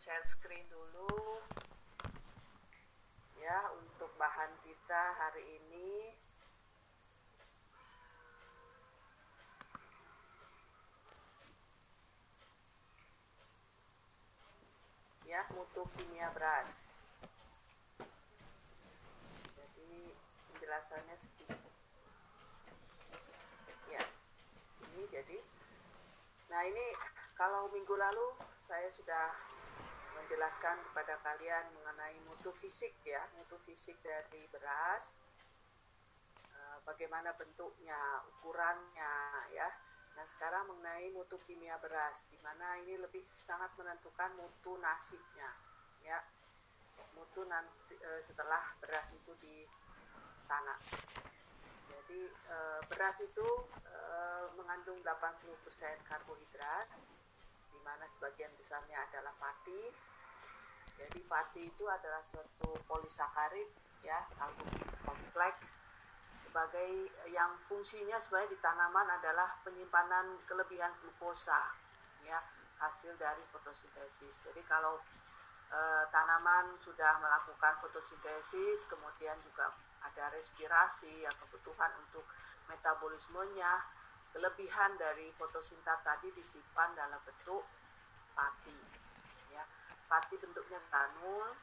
share screen dulu. Ya untuk bahan kita hari ini. Ya mutu kimia beras. Jadi penjelasannya sedikit ya ini jadi. Nah ini kalau minggu lalu saya sudah menjelaskan kepada kalian mengenai mutu fisik ya mutu fisik dari beras eh, bagaimana bentuknya ukurannya ya Nah sekarang mengenai mutu kimia beras, di mana ini lebih sangat menentukan mutu nasinya, ya mutu nanti e, setelah beras itu ditanam. Jadi e, beras itu mengandung 80% karbohidrat, di mana sebagian besarnya adalah pati. Jadi pati itu adalah suatu polisakarid ya karbohidrat kompleks sebagai yang fungsinya sebenarnya di tanaman adalah penyimpanan kelebihan glukosa ya hasil dari fotosintesis. Jadi kalau e, tanaman sudah melakukan fotosintesis kemudian juga ada respirasi yang kebutuhan untuk metabolismenya kelebihan dari fotosinta tadi disimpan dalam bentuk pati pati bentuknya granul.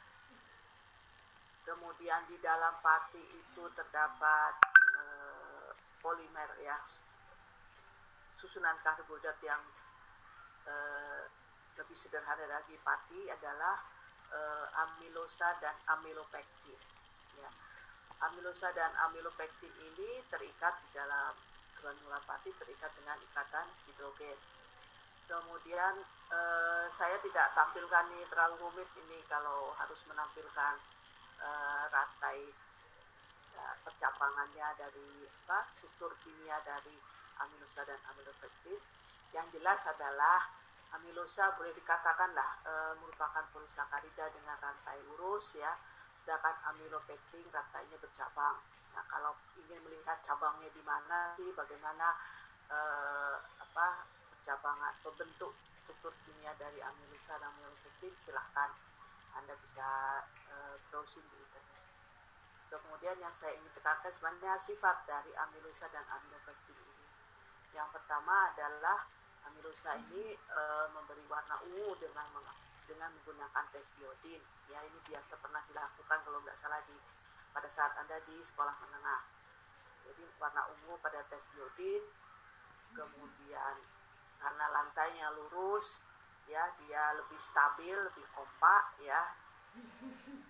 Kemudian di dalam pati itu terdapat uh, polimer ya susunan karbohidrat yang uh, lebih sederhana lagi. Pati adalah uh, amilosa dan amilopektin ya. Amilosa dan amilopektin ini terikat di dalam granula pati terikat dengan ikatan hidrogen. Kemudian uh, saya tidak tampilkan ini terlalu rumit ini kalau harus menampilkan uh, rantai uh, percabangannya dari apa struktur kimia dari amilosa dan amilopektin. Yang jelas adalah amilosa boleh dikatakanlah e, merupakan polisakarida dengan rantai lurus ya. Sedangkan amilopektin rantainya bercabang. Nah kalau ingin melihat cabangnya di mana sih bagaimana e, apa percabangan pembentuk struktur kimia dari amilosa dan amilopektin silahkan anda bisa uh, browsing di internet. Kemudian yang saya ingin tekankan sebenarnya sifat dari amilosa dan amilopektin ini. Yang pertama adalah amilosa ini uh, memberi warna ungu dengan dengan menggunakan tes iodin. Ya ini biasa pernah dilakukan kalau nggak salah di pada saat anda di sekolah menengah. Jadi warna ungu pada tes iodin, kemudian karena lantainya lurus, ya dia lebih stabil lebih kompak ya.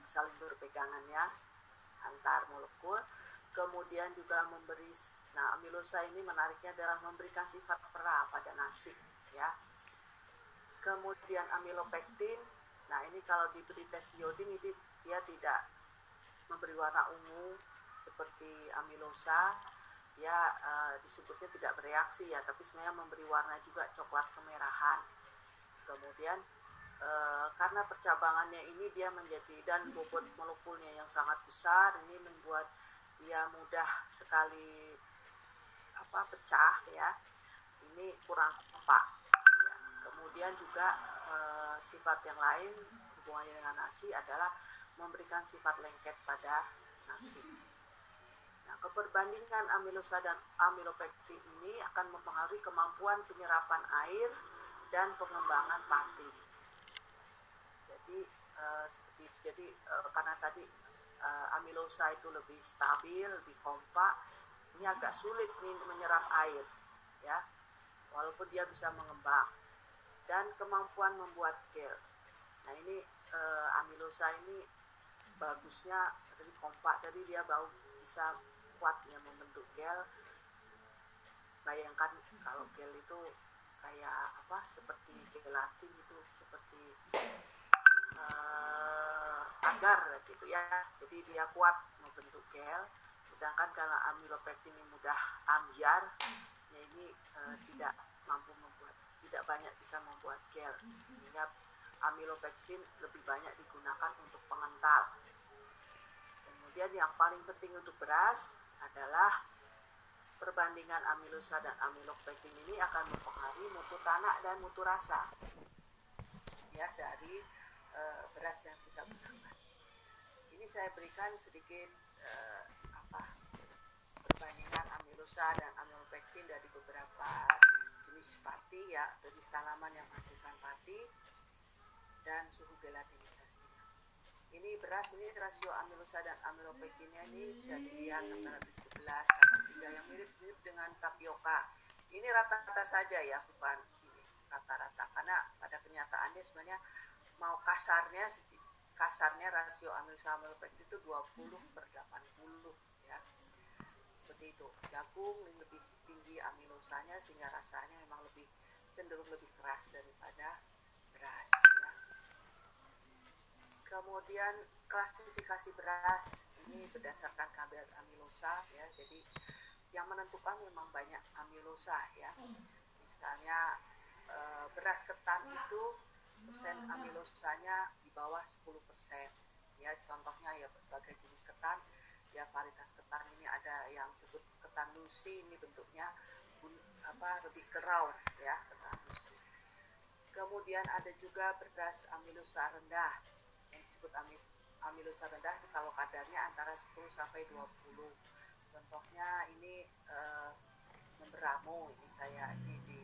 Saling berpegangannya antar molekul. Kemudian juga memberi nah amilosa ini menariknya adalah memberikan sifat pera pada nasi ya. Kemudian amilopektin nah ini kalau diberi tes iodin itu dia tidak memberi warna ungu seperti amilosa ya uh, disebutnya tidak bereaksi ya tapi sebenarnya memberi warna juga coklat kemerahan. Kemudian e, karena percabangannya ini dia menjadi dan bobot molekulnya yang sangat besar ini membuat dia mudah sekali apa pecah ya. Ini kurang kompak. Ya. kemudian juga e, sifat yang lain hubungannya dengan nasi adalah memberikan sifat lengket pada nasi Keperbandingan amilosa dan amilopektin ini akan mempengaruhi kemampuan penyerapan air dan pengembangan pati. Jadi uh, seperti jadi uh, karena tadi uh, amilosa itu lebih stabil, lebih kompak, ini agak sulit nih menyerap air, ya. Walaupun dia bisa mengembang dan kemampuan membuat gel. Nah ini uh, amilosa ini bagusnya dari kompak, jadi dia bau bisa kuatnya membentuk gel. Bayangkan kalau gel itu kayak apa seperti gelatin itu seperti uh, agar gitu ya. Jadi dia kuat membentuk gel. Sedangkan kalau amilopektin ini mudah ambiar ya ini uh, tidak mampu membuat tidak banyak bisa membuat gel. Sehingga amilopektin lebih banyak digunakan untuk pengental. Kemudian yang paling penting untuk beras adalah perbandingan amilosa dan amilopektin ini akan mempengaruhi mutu tanah dan mutu rasa ya dari e, beras yang kita gunakan. Ini saya berikan sedikit e, apa perbandingan amilosa dan amilopektin dari beberapa jenis pati ya jenis tanaman yang menghasilkan pati dan suhu gelatin ini beras ini rasio amilosa dan amilopektinnya ini bisa dilihat antara 17 kata 3 yang mirip-mirip dengan tapioka. Ini rata-rata saja ya bukan ini rata-rata. Karena pada kenyataannya sebenarnya mau kasarnya kasarnya rasio amilosa amilopektin itu 20 per 80 ya. Seperti itu. Jagung lebih tinggi amilosanya sehingga rasanya memang lebih cenderung lebih keras daripada beras ya. Kemudian klasifikasi beras ini berdasarkan kadar amilosa ya. Jadi yang menentukan memang banyak amilosa ya. Misalnya e, beras ketan itu persen amilosanya di bawah 10 persen ya. Contohnya ya berbagai jenis ketan. Ya varietas ketan ini ada yang sebut ketan lusi ini bentuknya bun, apa lebih kerau ya ketan lusi. Kemudian ada juga beras amilosa rendah disebut amil, amilosa rendah itu kalau kadarnya antara 10 sampai 20 contohnya ini eh, memberamo ini saya ini di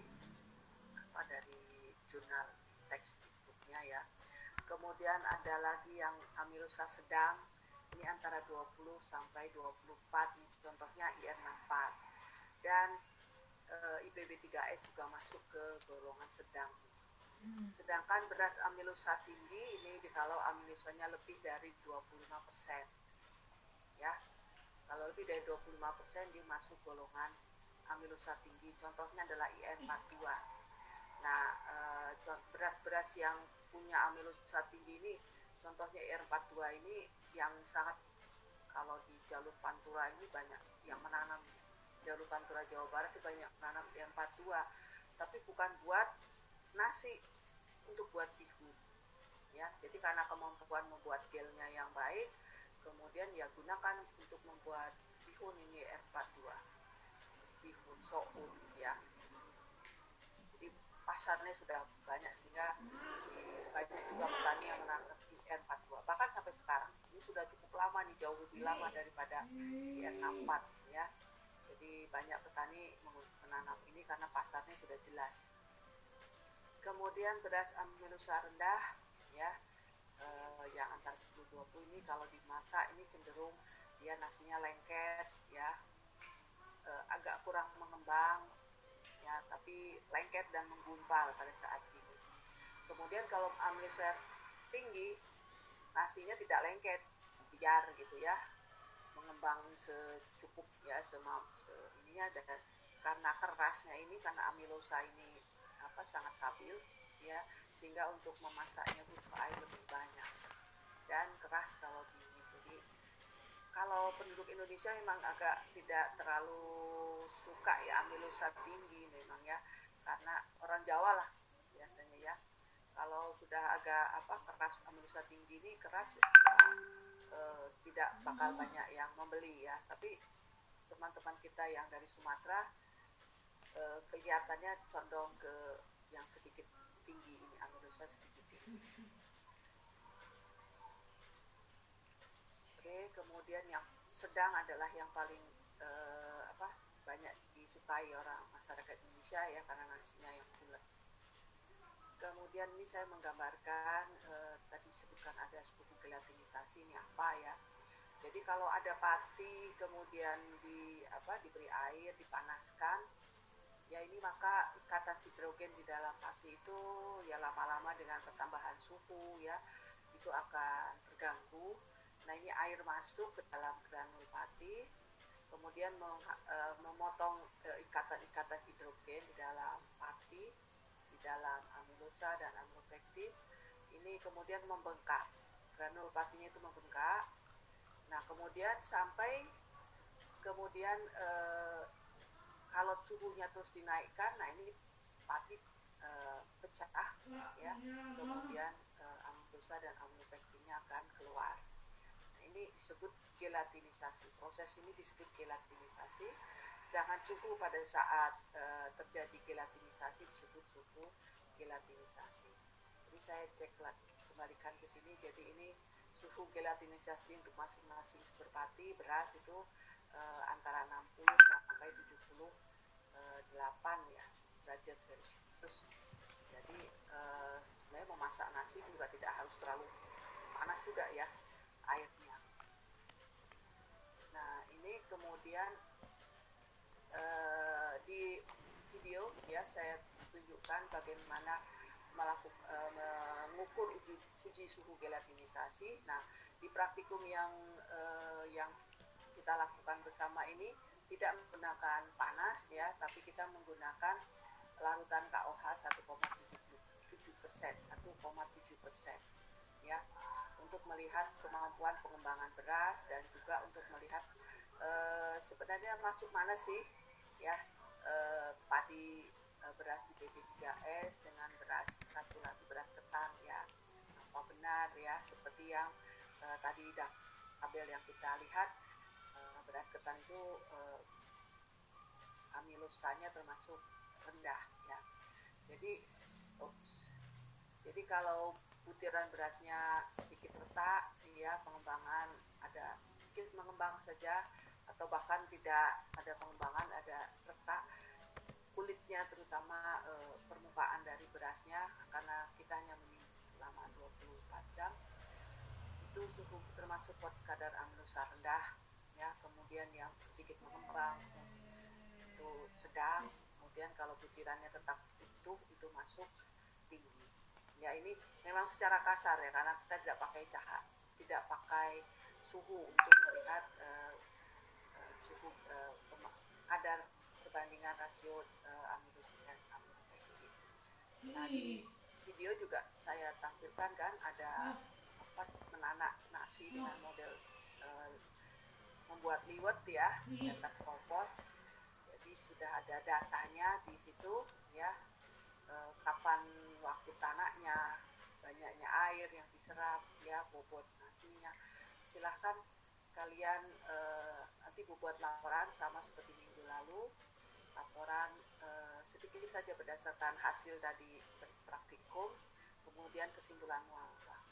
apa dari jurnal textbooknya ya. Kemudian ada lagi yang amilosa sedang ini antara 20 sampai 24 nih contohnya IR64 dan e, IPB3S juga masuk ke golongan sedang sedangkan beras amilosa tinggi ini kalau amilosanya lebih dari 25 persen. Ya kalau lebih dari 25 persen dia masuk golongan amilosa tinggi. Contohnya adalah IN42 nah eh, beras-beras yang punya amilosa tinggi ini contohnya IR42 ini yang sangat kalau di jalur Pantura ini banyak yang menanam. Jalur Pantura Jawa Barat itu banyak menanam yang 42 tapi bukan buat untuk buat bihun ya jadi karena kemampuan membuat gelnya yang baik kemudian ya gunakan untuk membuat bihun ini R42 bihun soun ya. Jadi pasarnya sudah banyak sehingga banyak juga petani yang menanam R42 bahkan sampai sekarang sudah cukup lama nih jauh lebih lama daripada IN64 ya. Jadi banyak petani menanam ini karena pasarnya sudah jelas kemudian beras amilosa rendah ya eh, yang antara 10-20 ini kalau dimasak ini cenderung dia nasinya lengket ya eh, agak kurang mengembang ya tapi lengket dan menggumpal pada saat ini. Kemudian kalau amilosa tinggi nasinya tidak lengket biar gitu ya mengembang secukup ya semam se ininya dan karena kerasnya ini karena amilosa ini apa sangat stabil ya sehingga untuk memasaknya butuh air lebih banyak dan keras kalau dingin. Jadi kalau penduduk Indonesia memang agak tidak terlalu suka ya amilosa tinggi memang ya karena orang Jawa lah biasanya ya. Kalau sudah agak apa keras amilosa tinggi ini keras ya, uh, tidak bakal banyak yang membeli ya. Tapi teman-teman kita yang dari Sumatera uh, kelihatannya condong ke yang sedikit tinggi ini amilosa sedikit tinggi. Oke kemudian yang sedang adalah yang paling uh, apa banyak disukai orang masyarakat Indonesia ya karena nasinya yang bulat kemudian ini saya menggambarkan eh, tadi sebutkan ada suku gelatinisasi ini apa ya? Jadi kalau ada pati kemudian di apa diberi air dipanaskan ya ini maka ikatan hidrogen di dalam pati itu ya lama-lama dengan pertambahan suhu ya itu akan terganggu. Nah ini air masuk ke dalam granul pati kemudian eh, memotong eh, ikatan-ikatan hidrogen di dalam pati di dalam amilosa dan amilopektin ini kemudian membengkak granul patinya itu membengkak. Nah kemudian sampai kemudian eh, kalau suhunya terus dinaikkan nah ini pati eh, pecah ya kemudian amilosa dan amilopektinnya akan keluar nah, ini disebut gelatinisasi proses ini disebut gelatinisasi sedangkan suhu pada saat uh, terjadi gelatinisasi disebut suhu gelatinisasi. Jadi saya cek lagi kembalikan ke sini. Jadi ini suhu gelatinisasi untuk masing-masing sumber pati beras itu uh, antara 60 sampai 78 ya derajat celcius jadi uh, sebenarnya memasak nasi juga tidak harus terlalu panas juga ya airnya nah ini kemudian uh, di video ya saya tunjukkan bagaimana melakukan uh, mengukur uji, uji suhu gelatinisasi. Nah, di praktikum yang yang kita lakukan bersama ini tidak menggunakan panas ya, tapi kita menggunakan larutan KOH 1,7 persen, 1,7 persen ya, untuk melihat kemampuan pengembangan beras dan juga untuk melihat uh, sebenarnya masuk mana sih ya uh, padi uh, beras di BP3S dengan beras satu lagi beras ketan ya. Apa benar ya seperti yang uh, tadi tabel yang kita lihat beras ketan itu uh, amilosanya termasuk rendah ya. Jadi oops, jadi kalau butiran berasnya sedikit retak ya pengembangan ada sedikit mengembang saja atau bahkan tidak ada pengembangan ada retak kulitnya terutama e, permukaan dari berasnya karena kita hanya menyimpan selama 24 jam itu suhu termasuk kadar aminosa rendah kemudian yang sedikit mengembang. Itu sedang kemudian kalau butirannya tetap utuh itu masuk tinggi. Ya ini memang secara kasar ya karena kita tidak pakai cahaya tidak pakai suhu untuk melihat uh, uh, suhu uh, kadar perbandingan rasio uh, amilosid dan amilopektin. Nah di video juga saya tampilkan kan ada apa menanak nasi dengan model membuat liwet ya di atas kompor. Jadi sudah ada datanya di situ ya uh, kapan waktu tanaknya, banyaknya air yang diserap ya bobot nasinya. Silahkan kalian uh, nanti membuat laporan sama seperti minggu lalu laporan uh, sedikit saja berdasarkan hasil tadi praktikum, kemudian kesimpulan mualafah.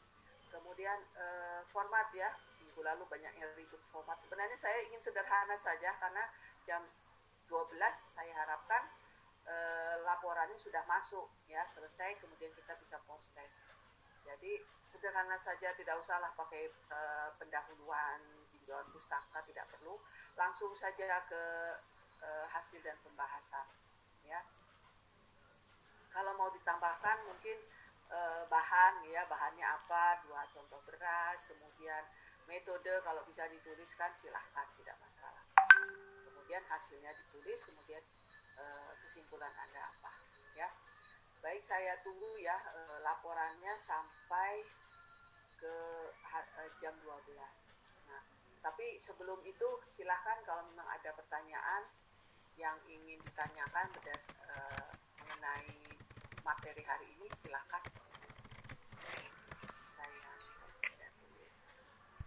Kemudian uh, format ya, minggu lalu banyak yang ribut format. Sebenarnya saya ingin sederhana saja karena jam 12 saya harapkan uh, laporannya sudah masuk ya selesai, kemudian kita bisa post. Jadi sederhana saja, tidak usahlah pakai uh, pendahuluan tinjauan pustaka, tidak perlu. Langsung saja ke uh, hasil dan pembahasan ya kalau mau ditambahkan mungkin bahan ya bahannya apa dua contoh beras kemudian metode kalau bisa dituliskan silahkan tidak masalah. Kemudian hasilnya ditulis kemudian e, kesimpulan anda apa ya. Baik saya tunggu ya e, laporannya sampai ke e, jam 12 nah tapi sebelum itu silahkan kalau memang ada pertanyaan yang ingin ditanyakan berdas, e, mengenai materi hari ini silahkan.